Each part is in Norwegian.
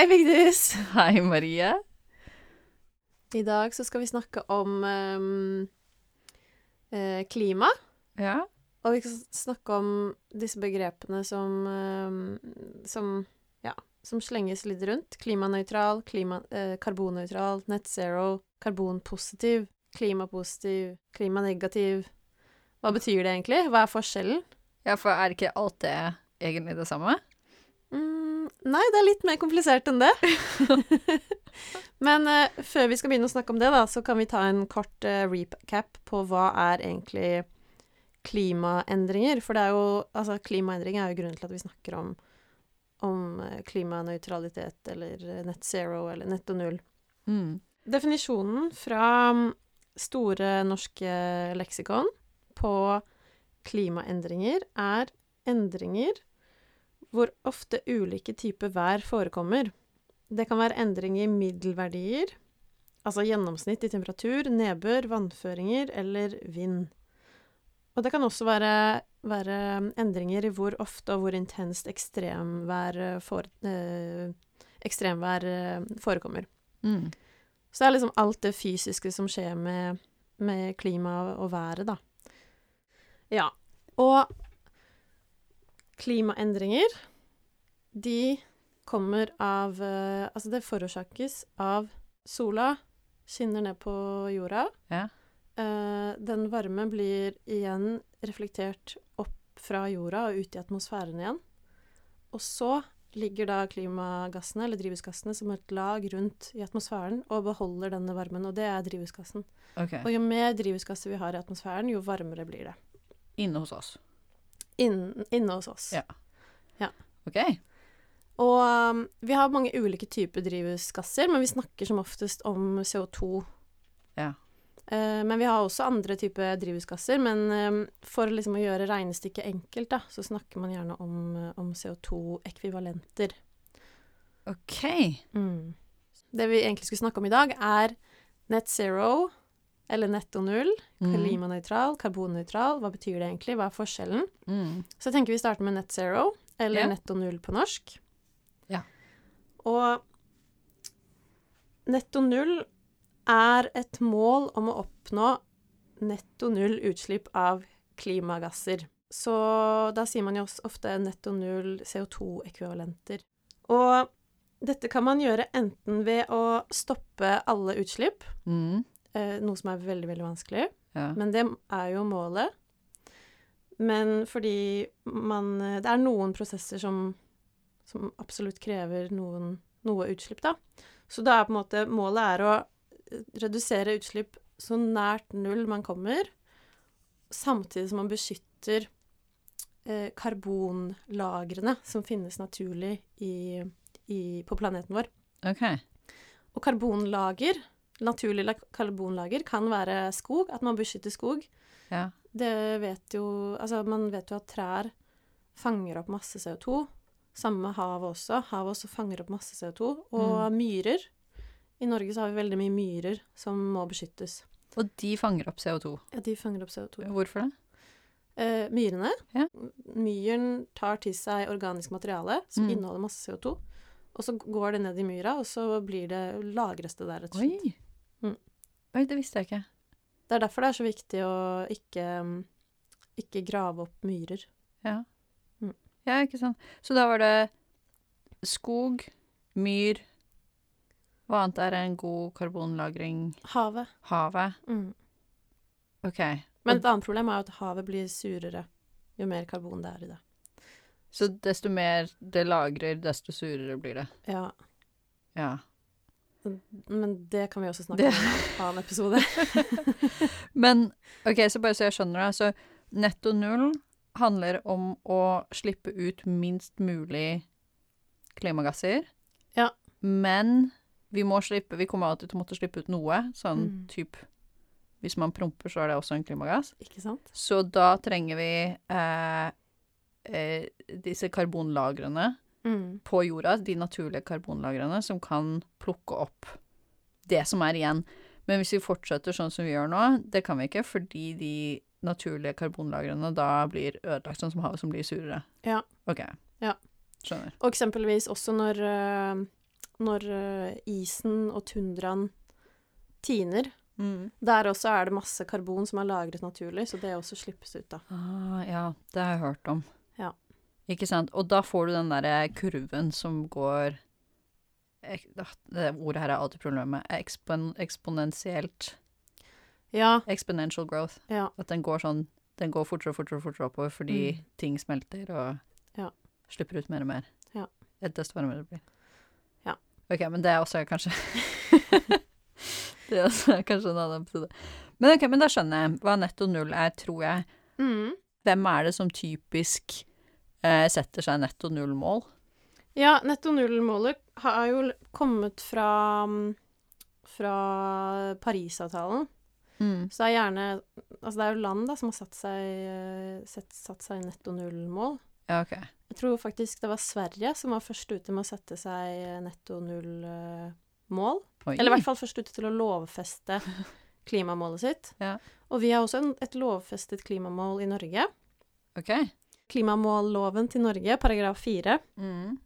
Hei, Vigdis. Hei, Marie. I dag så skal vi snakke om um, eh, klima. Ja. Og vi skal snakke om disse begrepene som, um, som ja, som slenges litt rundt. Klimanøytral, klima, eh, karbonnøytral, net zero, karbonpositiv, klimapositiv, klimanegativ. Hva betyr det egentlig? Hva er forskjellen? ja, for er ikke alt det egentlig det samme? Nei, det er litt mer komplisert enn det. Men uh, før vi skal begynne å snakke om det, da, så kan vi ta en kort uh, recap på hva er egentlig klimaendringer. For det er jo Altså, klimaendringer er jo grunnen til at vi snakker om, om eh, klimanøytralitet eller net zero eller netto null. Mm. Definisjonen fra mm, Store norske leksikon på klimaendringer er endringer hvor ofte ulike typer vær forekommer. Det kan være endringer i middelverdier, altså gjennomsnitt i temperatur, nedbør, vannføringer eller vind. Og det kan også være, være endringer i hvor ofte og hvor intenst ekstremvær, eh, for, øh, ekstremvær eh, forekommer. Mm. Så det er liksom alt det fysiske som skjer med, med klima og været, da. Ja. Og klimaendringer, de kommer av eh, Altså, det forårsakes av sola skinner ned på jorda. Ja. Uh, den varme blir igjen reflektert opp fra jorda og ut i atmosfæren igjen. Og så ligger da klimagassene, eller drivhusgassene, som et lag rundt i atmosfæren og beholder denne varmen, og det er drivhusgassen. Okay. Og jo mer drivhusgasser vi har i atmosfæren, jo varmere blir det. Inne hos oss. Inn, inne hos oss. Ja. Ja. Ok. Og um, vi har mange ulike typer drivhusgasser, men vi snakker som oftest om CO2. Ja. Uh, men vi har også andre typer drivhusgasser. Men um, for liksom å gjøre regnestykket enkelt, da, så snakker man gjerne om, uh, om CO2-ekvivalenter. Ok. Mm. Det vi egentlig skulle snakke om i dag, er net zero, eller netto null, Mm. klimanøytral, karbonnøytral. Hva betyr det egentlig? Hva er forskjellen? Mm. Så jeg tenker vi starter med net zero, eller yeah. netto null på norsk. Og netto null er et mål om å oppnå netto null utslipp av klimagasser. Så da sier man jo også ofte netto null CO2-ekvivalenter. Og dette kan man gjøre enten ved å stoppe alle utslipp, Mm. eh, noe som er veldig, veldig vanskelig, Ja. men det er jo målet. Men fordi man Det er noen prosesser som, som absolutt krever noen, noe utslipp, da. Så da er på en måte Målet er å redusere utslipp så nært null man kommer, samtidig som man beskytter eh, karbonlagrene som finnes naturlig i, i, på planeten vår. Ok. Og karbonlager, naturlig karbonlager, kan være skog, at man beskytter skog. Ja. Det vet jo Altså, man vet jo at trær fanger opp masse CO2. Samme med havet også. Havet også fanger opp masse CO2. Og myrer. I Norge så har vi veldig mye myrer som må beskyttes. Og de fanger opp CO2. Ja, de fanger opp CO2. Hvorfor det? Eh, myrene Ja. Myren tar til seg organisk materiale som Mm. inneholder masse CO2. Og så går det ned i myra, og så blir det, lagres det der, rett og slett. Oi. Mm. Oi, det visste jeg ikke. Det er derfor det er så viktig å ikke, mm, ikke grave opp myrer. Ja. Ja, ikke sant. Så da var det skog, myr Hva annet er en god karbonlagring? Havet. Havet. Mm. OK. Men et annet problem er jo at havet blir surere jo mer karbon det er i det. Så desto mer det lagrer, desto surere blir det. Ja, Ja. men det kan vi også snakke Det- om i en annen episode. Men OK, så bare så jeg skjønner det. Så netto null handler om å slippe ut minst mulig klimagasser. Ja. Men vi må slippe Vi kommer alltid til å måtte slippe ut noe. Sånn Mm. typ Hvis man promper, så er det også en klimagass. Ikke sant? Så da trenger vi eh, eh, disse karbonlagrene Mm. på jorda, de naturlige karbonlagrene, som kan plukke opp det som er igjen. Men hvis vi fortsetter sånn som vi gjør nå, det kan vi ikke, fordi de naturlige karbonlagrene da blir ødelagt, sånn som havet som blir surere. Ja. OK. Ja. Skjønner. Og eksempelvis også når, øh, når øh, isen og tundraen tiner. Der også er det masse karbon som er lagret naturlig, så det også slippes ut, da. Ah, ja, det har jeg hørt om. Ja. Ikke sant. Og da får du den derre kurven som går Det ordet her er alltid problemet. Ekspon, eksponentielt. Ja, Exponential growth. ja. At den går sånn Den går fortere og fortere fortere oppover fordi Mm. ting smelter og Ja. slipper ut mer og mer. Ja. Desto varmere det blir. Ja. OK, men det er også kanskje Det er også kanskje en annen episode. Men ok, men da skjønner jeg hva netto null er, tror jeg. Mm. Hvem er det som typisk eh, setter seg netto null-mål? Ja, netto null-målet har jo kommet fra, mm, fra Parisavtalen. Så det er gjerne Altså, det er jo land da som har satt seg, set, satt seg netto null-mål. Ja, okay. Jeg tror faktisk det var Sverige som var først ute med å sette seg eh, netto null-mål. Eller i hvert fall først ute til å lovfeste klimamålet sitt. Ja. Og vi har også en, et lovfestet klimamål i Norge. OK. Klimamålloven til Norge, paragraf 4, Mm.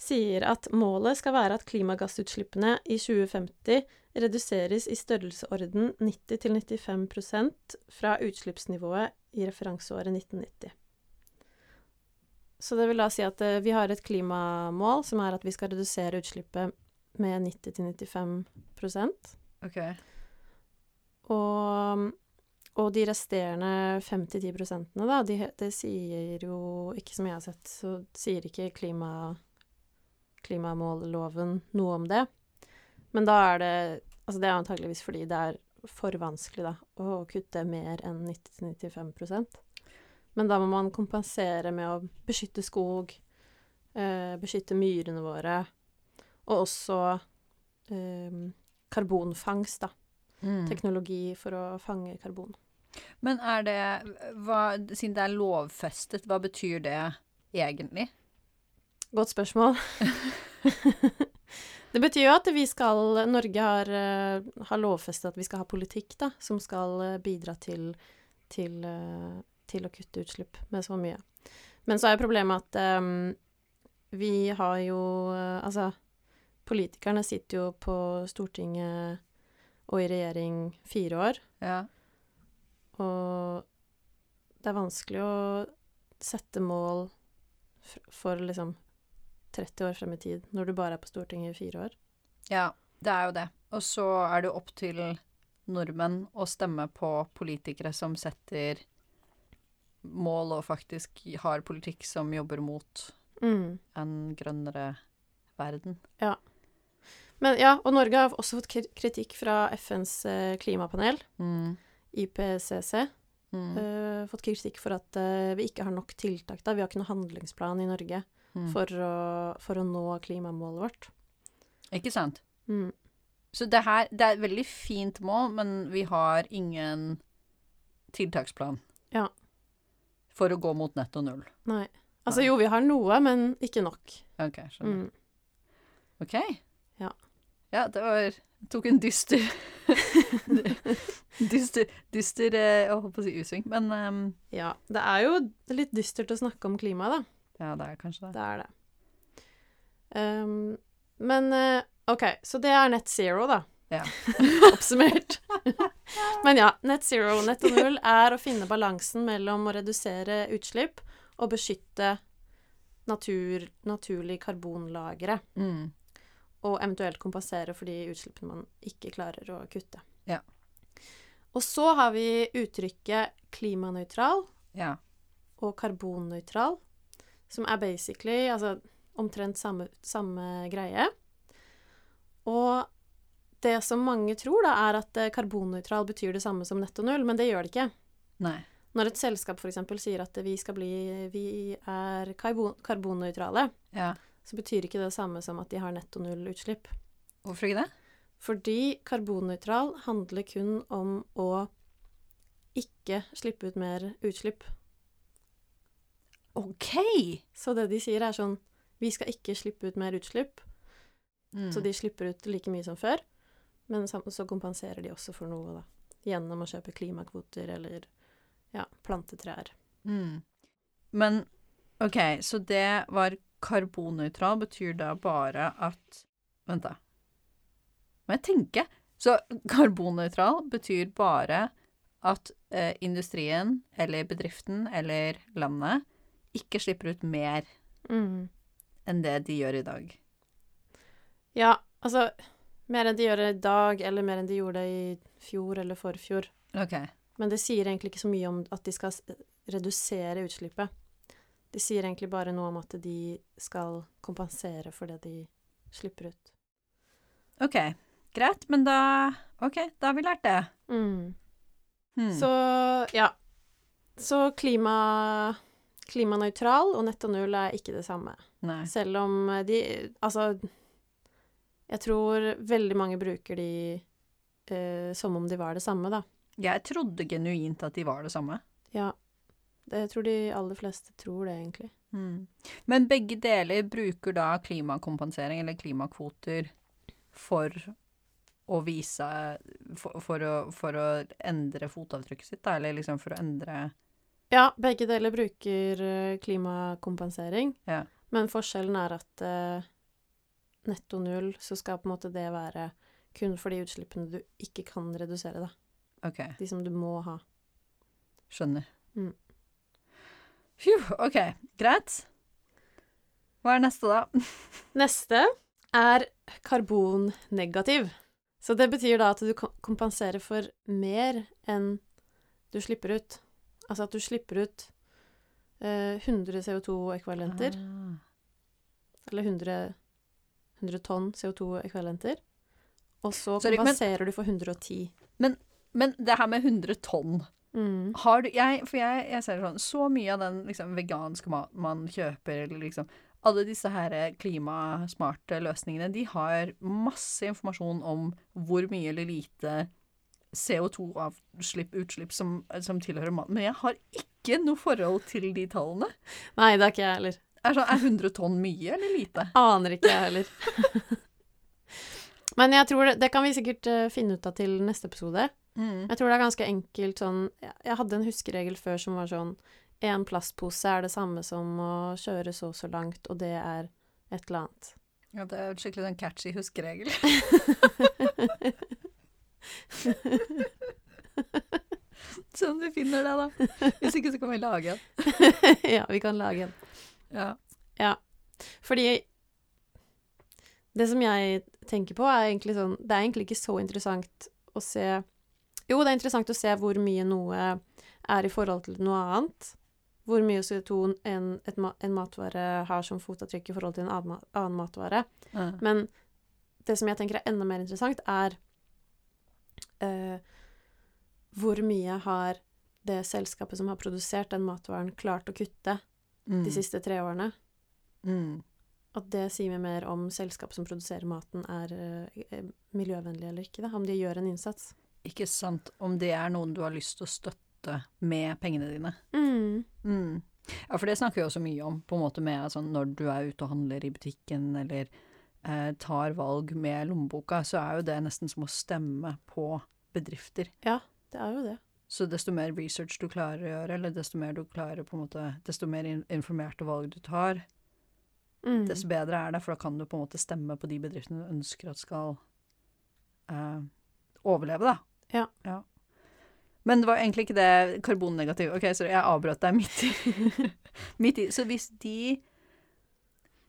Sier at målet skal være at klimagassutslippene i 2050 reduseres i størrelsesorden 90-95 fra utslippsnivået i referanseåret 1990. Så det vil da si at eh, vi har et klimamål som er at vi skal redusere utslippet med 90-95 OK. og, og de resterende 5-10 prosentene, da, de, det sier jo ikke som jeg har sett, så sier ikke klima, klimamålloven noe om det. Men da er det Altså det er antageligvis fordi det er for vanskelig, da, å kutte mer enn 90-95% Men da må man kompensere med å beskytte skog, eh, beskytte myrene våre, og også eh, karbonfangst, da Mm. teknologi for å fange karbon. Men er det hva, Siden det er lovfestet, hva betyr det egentlig? Godt spørsmål. det betyr jo at vi skal Norge har, eh, har lovfestet at vi skal ha politikk da, som skal eh, bidra til, til, eh, til å kutte utslipp med så mye. Men så er problemet at um, vi har jo Altså, politikerne sitter jo på Stortinget og i regjering fire år. Ja. Og det er vanskelig å sette mål for, for liksom 30 år frem i tid, når du bare er på Stortinget i fire år. ja, det er jo det. Og så er det opp til nordmenn å stemme på politikere som setter mål og faktisk har politikk som jobber mot Mm. en grønnere verden. Ja. Men ja, og Norge har også fått kritikk fra FNs eh, klimapanel, Mm. IPCC. Mm. Uh, fått kritikk for at uh, vi ikke har nok tiltak da. Vi har ikke noen handlingsplan i Norge Mm. for, å, for å nå klimamålet vårt. Ikke sant? Mm. Så det her Det er et veldig fint mål, men vi har ingen tiltaksplan. Ja. For å gå mot netto null. Nei. Altså jo, vi har noe, men ikke nok. OK, skjønner. Mm. OK. Ja. Ja, det var Tok en dyster Dyster, dyster eh, Jeg holdt på å si usving, men um, Ja. Det er jo litt dystert å snakke om klima, da. Ja, det er kanskje det. Det er det. Um, men eh, OK, så det er net zero, da. Ja. Oppsummert. men ja, net zero, netto null, er å finne balansen mellom å redusere utslipp og beskytte natur, naturlig karbonlagre. Mm. Og eventuelt kompensere for de utslippene man ikke klarer å kutte. Ja. Og så har vi uttrykket klimanøytral Ja. og karbonnøytral, som er basically altså, omtrent samme, samme greie. Og det som mange tror, da, er at eh, karbonnøytral betyr det samme som netto null, men det gjør det ikke. Nei. Når et selskap f.eks. sier at vi skal bli Vi er karbon, karbonnøytrale, Ja. så betyr ikke det det samme som at de har netto null utslipp. Hvorfor ikke det? Fordi karbonnøytral handler kun om å ikke slippe ut mer utslipp. OK! Så det de sier, er sånn Vi skal ikke slippe ut mer utslipp, Mm. så de slipper ut like mye som før. Men så kompenserer de også for noe, da. Gjennom å kjøpe klimakvoter eller ja, plantetrær. Mm. Men OK, så det var karbonnøytral, betyr da bare at Vent, da. Må jeg tenke? Så karbonnøytral betyr bare at eh, industrien eller bedriften eller landet ikke slipper ut mer Mm. enn det de gjør i dag. Ja, altså Mer enn de gjør i dag, eller mer enn de gjorde det i fjor eller forfjor. OK. Men det sier egentlig ikke så mye om at de skal redusere utslippet. De sier egentlig bare noe om at de skal kompensere for det de slipper ut. OK. Greit, men da OK, da har vi lært det. Mm. Hmm. Så ja. Så klima, klimanøytral og netto null er ikke det samme. Nei. Selv om de Altså, jeg tror veldig mange bruker de eh, som om de var det samme, da. Jeg trodde genuint at de var det samme. Ja. Det, jeg tror de aller fleste tror det, egentlig. Mm. Men begge deler bruker da klimakompensering eller klimakvoter for å vise For, for, å, for å endre fotavtrykket sitt, da, eller liksom for å endre Ja, begge deler bruker eh, klimakompensering, Ja. men forskjellen er at eh, netto null, så skal på en måte det være kun for de utslippene du ikke kan redusere, da. Okay. De som du må ha. skjønner. Mm. Phew, OK, greit. Hva er neste, da? Neste er karbonnegativ. Så det betyr da at du kompenserer for mer enn du slipper ut. Altså at du slipper ut eh, 100 CO2-ekvivalenter, Ah. eller 100, 100 tonn CO2-ekvivalenter, og så Sorry, men- du for 110. Men det her med 100 tonn Mm. Har du jeg, For jeg, jeg ser sånn Så mye av den liksom, veganske maten man kjøper, eller liksom Alle disse her klimasmarte løsningene, de har masse informasjon om hvor mye eller lite CO2-avslipp, utslipp, som, som tilhører mannen. Men jeg har ikke noe forhold til de tallene. Nei, det er ikke jeg heller. Er, så, er 100 tonn mye eller lite? Aner ikke jeg heller. Men jeg tror det, det kan vi sikkert eh, finne ut av til neste episode. Mm. Jeg tror det er ganske enkelt sånn Jeg hadde en huskeregel før som var sånn En plastpose er det samme som å kjøre så og så langt, og det er et eller annet. Ja, det er skikkelig sånn catchy huskeregel. Sånn vi finner det, da. Hvis ikke så kan vi lage en. ja, vi kan lage en. Ja. Fordi det som jeg tenker på, er egentlig sånn Det er egentlig ikke så interessant å se Jo, det er interessant å se hvor mye noe er i forhold til noe annet. Hvor mye CO2 en, et, en matvare har som fotavtrykk i forhold til en annen matvare. Ja. Men det som jeg tenker er enda mer interessant, er eh, hvor mye har det selskapet som har produsert den matvaren, klart å kutte Mm. de siste tre årene? Mm. At det sier vi mer om selskapet som produserer maten, er eh, miljøvennlig eller ikke. Da. Om de gjør en innsats. Ikke sant. Om det er noen du har lyst til å støtte med pengene dine. Mm. Mm. Ja, for det snakker vi også mye om, på en måte med altså, når du er ute og handler i butikken, eller tar valg med lommeboka, så er jo det nesten som å stemme på bedrifter. Ja, Det er jo det. Så desto mer research du klarer å gjøre, eller desto mer du klarer måte, desto mer informerte valg du tar, Mm. desto bedre er det, for da kan du på en måte stemme på de bedriftene du ønsker at skal eh, overleve, da. Ja. Men det var egentlig ikke det karbonnegative. Ok, så jeg avbrøt deg midt i. midt i. Så hvis de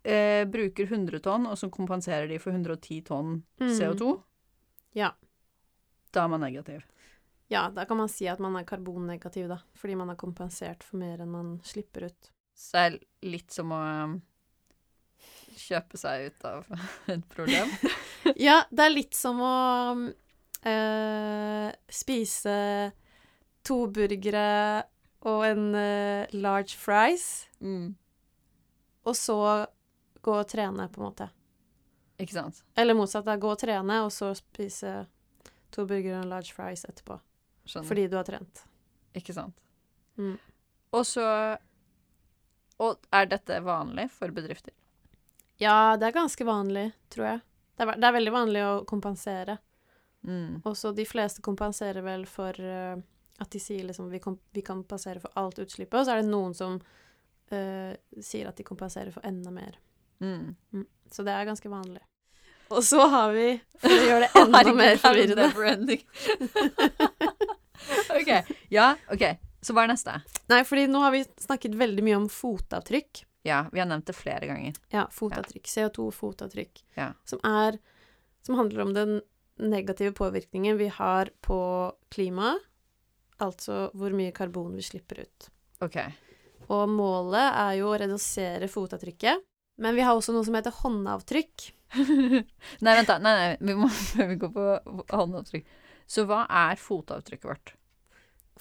eh, bruker 100 tonn, og så kompenserer de for 110 tonn Mm. CO2, Ja. da er man negativ. ja, da kan man si at man er karbonnegativ, da. Fordi man har kompensert for mer enn man slipper ut. Så det er litt som å um, kjøpe seg ut av et problem. Ja, det er litt som å øh, spise to burgere og en eh, large fries, Mm. og så gå og trene, på en måte. Ikke sant? Eller motsatt, da. Gå og trene, og så spise to burgere og large fries etterpå. Skjønner. Fordi du har trent. Ikke sant? Mm. Og så Og er dette vanlig for bedrifter? Ja, det er ganske vanlig, tror jeg. Det er, det er veldig vanlig å kompensere. Mm. Og så de fleste kompenserer vel for uh, at de sier liksom vi, kom, vi kompenserer for alt utslippet, og så er det noen som uh, sier at de kompenserer for enda mer. Mm. Så det er ganske vanlig. Og så har vi, for å gjøre det enda mer er forvirrende. OK. Ja, OK. Så hva er neste? Nei, fordi nå har vi snakket veldig mye om fotavtrykk. Ja, vi har nevnt det flere ganger. Ja, fotavtrykk. CO2-fotavtrykk. Ja. Som er Som handler om den negative påvirkningen vi har på klimaet. Altså hvor mye karbon vi slipper ut. OK. Og målet er jo å redusere fotavtrykket. Men vi har også noe som heter håndavtrykk. nei, vent, da. Nei, nei, vi må før vi går på håndavtrykk. Så hva er fotavtrykket vårt?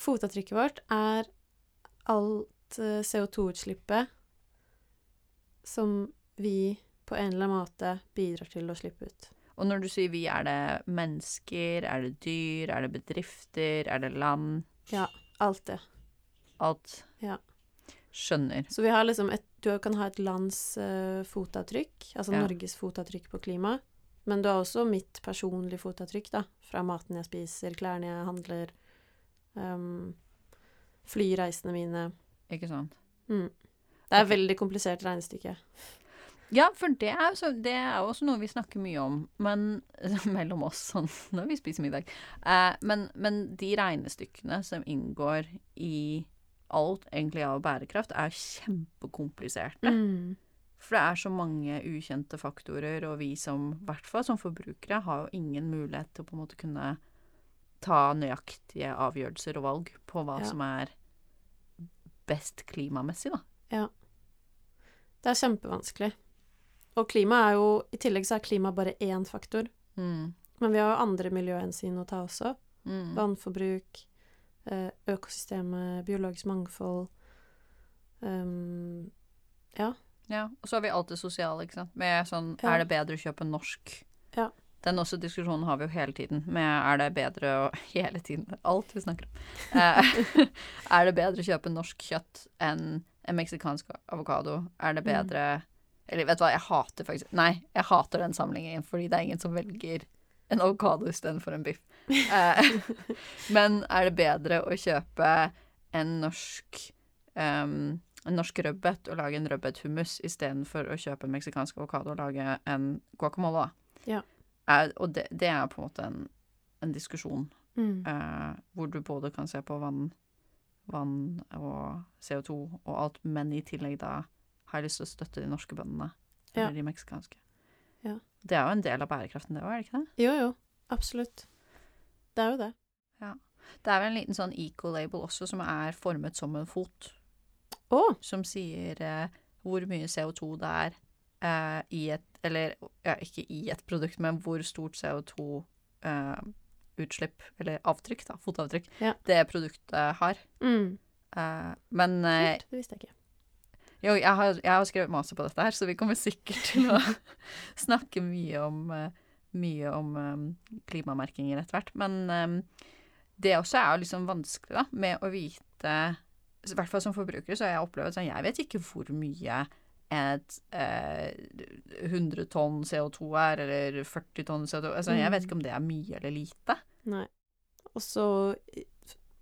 Fotavtrykket vårt er alt eh, CO2-utslippet som vi på en eller annen måte bidrar til å slippe ut. Og når du sier vi, er det mennesker, er det dyr, er det bedrifter, er det land? Ja. Alt det. Alt. Ja. Skjønner. Så vi har liksom et, du kan ha et lands uh, fotavtrykk, altså Ja. Norges fotavtrykk på klima. Men du har også mitt personlige fotavtrykk, da. Fra maten jeg spiser, klærne jeg handler, um, flyreisene mine. Ikke sant? Mm. Det er et veldig komplisert regnestykke. Ja, for det er, jo også noe vi snakker mye om, men mellom oss sånn når vi spiser middag. Eh, men, men de regnestykkene som inngår i alt egentlig av bærekraft, er kjempekompliserte. Mm. For det er så mange ukjente faktorer, og vi som, hvert fall som forbrukere, har jo ingen mulighet til å på en måte kunne ta nøyaktige avgjørelser og valg på hva Ja. som er best klimamessig, da. Det er kjempevanskelig. Og klima er jo I tillegg så er klima bare én faktor. Mm. Men vi har jo andre miljøhensyn å ta også. Mm. Vannforbruk, økosystemet, biologisk mangfold um, Ja, og så har vi alt det sosiale, ikke sant. Med sånn, Ja. er det bedre å kjøpe norsk? Ja. Den også diskusjonen har vi jo hele tiden, med er det bedre å Hele tiden, alt vi snakker om. Eh, er det bedre å kjøpe norsk kjøtt enn en meksikansk avokado? Er det Mm. bedre Eller vet du hva, jeg hater faktisk Nei, jeg hater den sammenligningen, fordi det er ingen som velger en avokado istedenfor en biff. Eh, men er det bedre å kjøpe en norsk um, en norsk rødbet og lage en rødbethummus istedenfor å kjøpe en meksikansk avokado og lage en guacamole? Ja. Er, og det, det er på en måte en, en diskusjon mm. eh, hvor du både kan se på vann, vann og CO2 og alt, men i tillegg da har jeg lyst til å støtte de norske bøndene. Ja. Eller de meksikanske. Ja. Det er jo en del av bærekraften, det òg, er det ikke det? Jo, jo. Absolutt. Det er jo det. Ja. Det er vel en liten sånn eco-label også som er formet som en fot. Oh. som sier eh, hvor mye CO2 det er eh, i et Eller ja, ikke i et produkt, men hvor stort CO2-utslipp, eller avtrykk, da, fotavtrykk, Ja. det produktet har. Mm. Eh, men eh, Kult, det visste jeg ikke. Jo, jeg har, jeg har skrevet masse på dette her, så vi kommer sikkert til å snakke mye om, eh, mye om eh, klimamerkinger etter hvert. Men eh, det også er jo liksom vanskelig, da, med å vite I hvert fall som forbruker så har jeg opplevd sånn Jeg vet ikke hvor mye et eh, 100 tonn CO2 er, eller 40 tonn CO2 altså, Jeg vet ikke om det er mye eller lite. Nei. Og så,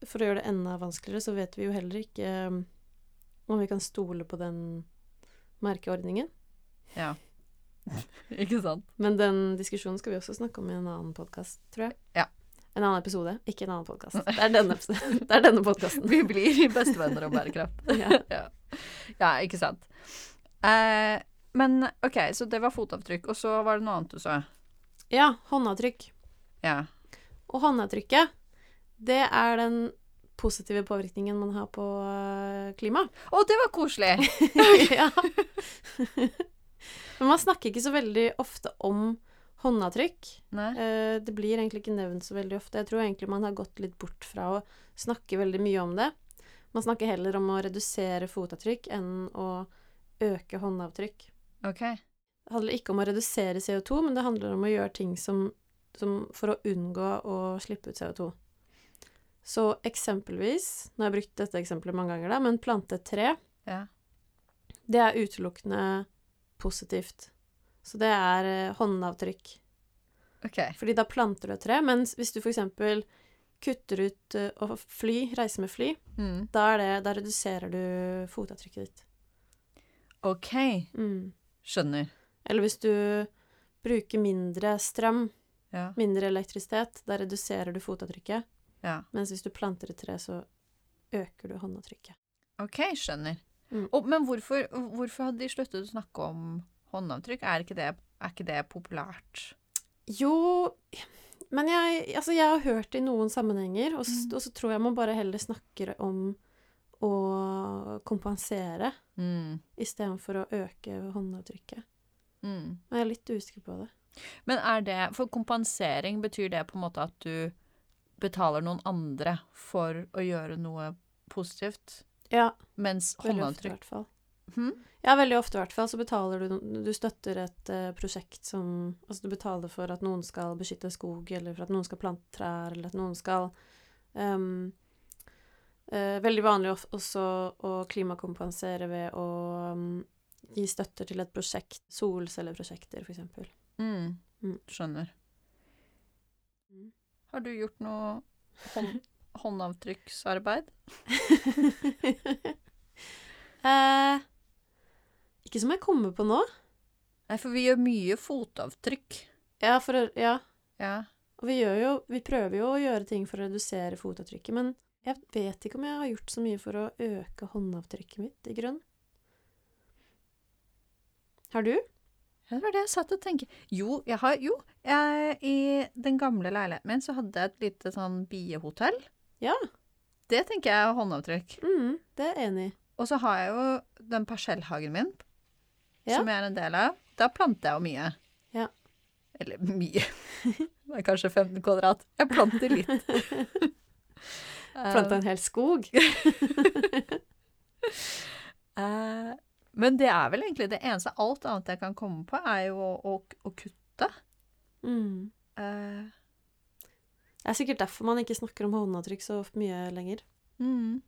for å gjøre det enda vanskeligere, så vet vi jo heller ikke om vi kan stole på den merkeordningen. Ja. ikke sant? Men den diskusjonen skal vi også snakke om i en annen podkast, tror jeg. Ja. En annen episode, ikke en annen podkast. Det er denne, det er denne podkasten. Vi blir bestevenner om bærekraft. Ja. ja. ja, ikke sant. Eh, men OK, så det var fotavtrykk. Og så var det noe annet du sa. ja, håndavtrykk. Ja. Og håndavtrykket, det er den positive påvirkningen man har på øh, klima. Å, det var koselig! ja. Men man snakker ikke så veldig ofte om håndavtrykk. Eh, Det blir egentlig ikke nevnt så veldig ofte. Jeg tror egentlig man har gått litt bort fra å snakke veldig mye om det. Man snakker heller om å redusere fotavtrykk enn å øke håndavtrykk. OK. Det handler ikke om å redusere CO2, men det handler om å gjøre ting som, som for å unngå å slippe ut CO2. Så eksempelvis, nå har jeg brukt dette eksempelet mange ganger, da, men plante et tre, Ja. det er utelukkende positivt. Så det er eh, håndavtrykk. Okay. Fordi da planter du et tre, mens hvis du for eksempel kutter ut eh, å fly, reise med fly, Mm. da, er det, da reduserer du fotavtrykket ditt. OK. Mm. Skjønner. Eller hvis du bruker mindre strøm, Ja. mindre elektrisitet, da reduserer du fotavtrykket. Ja. Mens hvis du planter et tre, så øker du håndavtrykket. OK, skjønner. Mm. Og, men hvorfor, hvorfor hadde de sluttet å snakke om håndavtrykk? Er ikke det, er ikke det populært? Jo, men jeg, altså jeg har hørt det i noen sammenhenger, og, Mm. og så tror jeg man bare heller snakker om å kompensere Mm. istedenfor å øke håndavtrykket. Mm. Jeg er litt usikker på det. Men er det For kompensering, betyr det på en måte at du betaler noen andre for å gjøre noe positivt? Ja, Mens veldig ofte i hvert fall. hm? Ja, veldig ofte i hvert fall så betaler du Du støtter et uh, prosjekt som Altså du betaler for at noen skal beskytte skog, eller for at noen skal plante trær, eller at noen skal um, uh, Veldig vanlig også å klimakompensere ved å um, gi støtter til et prosjekt. Solcelleprosjekter, for eksempel. Mm. Mm. Skjønner. Har du gjort noe hånd, håndavtrykksarbeid? eh, ikke som jeg kommer på nå. Nei, for vi gjør mye fotavtrykk. Ja, for Ja. Ja. Og vi gjør jo Vi prøver jo å gjøre ting for å redusere fotavtrykket, men jeg vet ikke om jeg har gjort så mye for å øke håndavtrykket mitt, i grunn. Har du? Ja, Det var det jeg satt og tenkte. Jo, jeg har Jo, jeg, i den gamle leiligheten min så hadde jeg et lite sånn biehotell. Ja. Det tenker jeg er håndavtrykk. Mm, det er jeg enig i. Og så har jeg jo den parsellhagen min, Ja. som jeg er en del av. Da planter jeg jo mye. Ja. Eller mye. Det er kanskje 15 kvadrat. Jeg planter litt. Planta en hel skog. Eh, men det er vel egentlig det eneste. Alt annet jeg kan komme på, er jo å, å, å kutte. Mm. Uh, Det er sikkert derfor man ikke snakker om håndavtrykk så mye lenger. mm.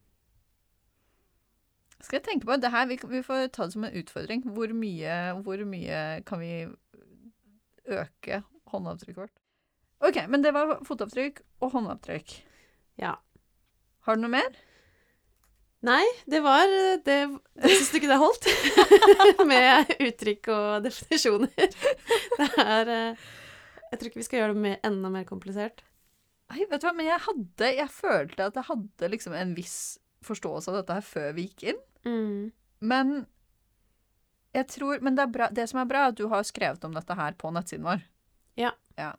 Skal jeg tenke på det her, vi, vi får ta det som en utfordring. Hvor mye, hvor mye kan vi øke håndavtrykket vårt? OK, men det var fotavtrykk og håndavtrykk. Ja. Har du noe mer? Nei, det var det Syns du ikke det holdt? Med uttrykk og definisjoner. Det er eh, Jeg tror ikke vi skal gjøre det mer, enda mer komplisert. Nei, vet du hva, men jeg hadde Jeg følte at jeg hadde liksom en viss forståelse av dette her før vi gikk inn. Mm. Men jeg tror Men det, bra, det som er bra, er at du har skrevet om dette her på nettsiden vår. Ja. ja.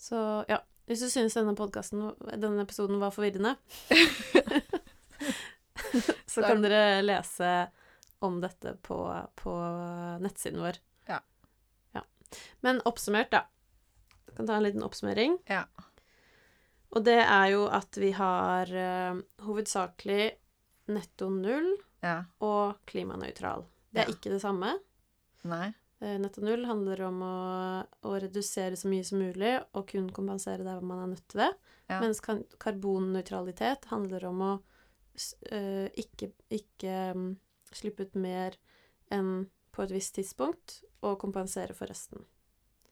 Så ja. Hvis du synes denne podkasten, denne episoden var forvirrende, så kan dere lese om dette på, på nettsiden vår. Ja. ja. Men oppsummert, da. Jeg kan ta en liten oppsummering. Ja. Og det er jo at vi har uh, hovedsakelig netto null Ja. og klimanøytral. Det er Ja. ikke det samme. Nei. Eh, Netto null handler om å, å redusere så mye som mulig og kun kompensere der man er nødt til det. Ja. Mens karbonnøytralitet handler om å eh, ikke, ikke um, slippe ut mer enn på et visst tidspunkt, og kompensere for resten.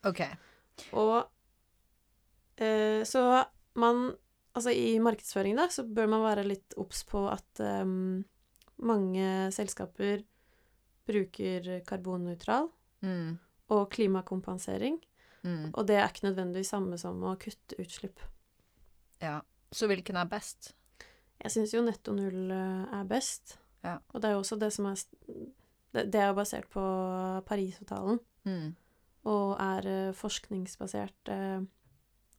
OK. Og uh, så man Altså i markedsføring, da, så bør man være litt obs på at um, mange selskaper bruker karbonnøytral Mm. og klimakompensering. Mm. Og det er ikke nødvendigvis samme som å kutte utslipp. Ja. Så hvilken er best? Jeg syns jo netto null eh, er best. Ja. Og det er jo også det som er Det, er jo basert på Parisavtalen Mm. og er eh, forskningsbasert. eh,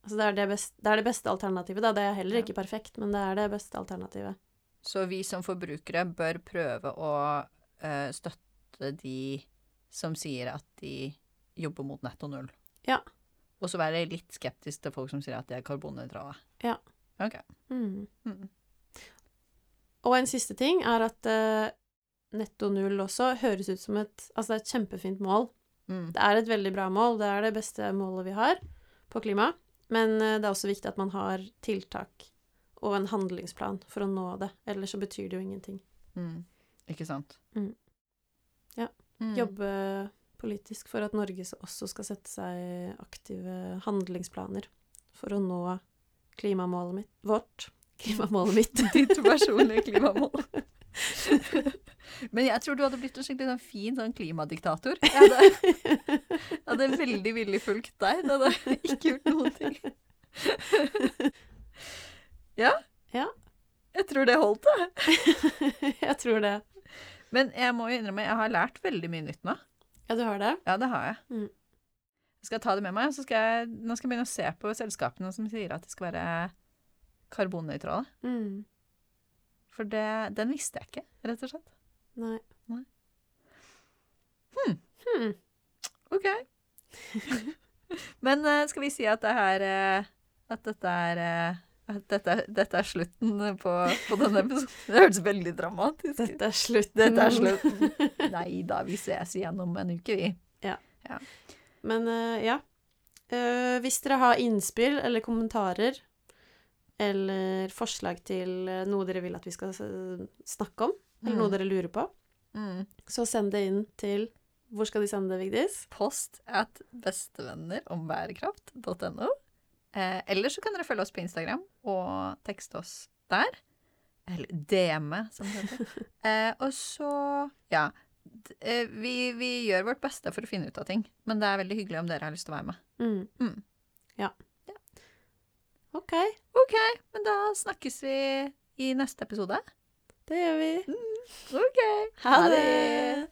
altså det er det, best, det er det beste alternativet, da. Det er heller ikke perfekt, men det er det beste alternativet. Så vi som forbrukere bør prøve å støtte de som sier at de jobber mot netto null. Ja. Og så være litt skeptisk til folk som sier at de er karbonnøytrale. Ja. OK. Mm. Mm. Og en siste ting er at uh, netto null også høres ut som et Altså det er et kjempefint mål, Mm. Det er et veldig bra mål. Det er det beste målet vi har på klima. Men uh, det er også viktig at man har tiltak og en handlingsplan for å nå det. Ellers så betyr det jo ingenting. Mm. Ikke sant? Mm. Ja. Mm. Jobbe politisk for at Norge også skal sette seg aktive handlingsplaner for å nå klimamålet mitt Vårt klimamålet mitt. Ditt personlige klimamål. Men jeg tror du hadde blitt en skikkelig sånn fin sånn klimadiktator. Jeg hadde, jeg hadde veldig villig fulgt deg. Det hadde ikke gjort noen ting. Ja. Ja. Jeg tror det holdt, det. jeg tror det. Men jeg må jo innrømme, jeg har lært veldig mye nytt nå. Ja, du har det? Ja, det har jeg. Mm. Jeg skal ta det med meg, og så skal jeg, nå skal jeg begynne å se på selskapene som sier at de skal være karbonnøytrale. Mm. For det, den visste jeg ikke, rett og slett. Nei. Nei. Hmm. Hmm. OK. Men eh, skal vi si at det her eh, At dette er eh, at dette, dette er slutten på, på denne episoden. Det hørtes veldig dramatisk ut. Dette er slutten. Dette er slutten. Nei da, vi ses igjen om en uke, vi. Men uh, ja. Uh, hvis dere har innspill eller kommentarer eller forslag til eh, noe dere vil at vi skal snakke om, eller noe Mm. dere lurer på, Mm. så send det inn til Hvor skal de sende det, Vigdis? Post at bestevennerombærekraft.no. Eh, eller så kan dere følge oss på Instagram og tekste oss der. Eller DM-e, som det heter. eh, og så Ja. Eh, vi, vi gjør vårt beste for å finne ut av ting, men det er veldig hyggelig om dere har lyst til å være med. Mm. Mm. Ja. OK, OK, men da snakkes vi i neste episode. det gjør vi. OK. Ha det!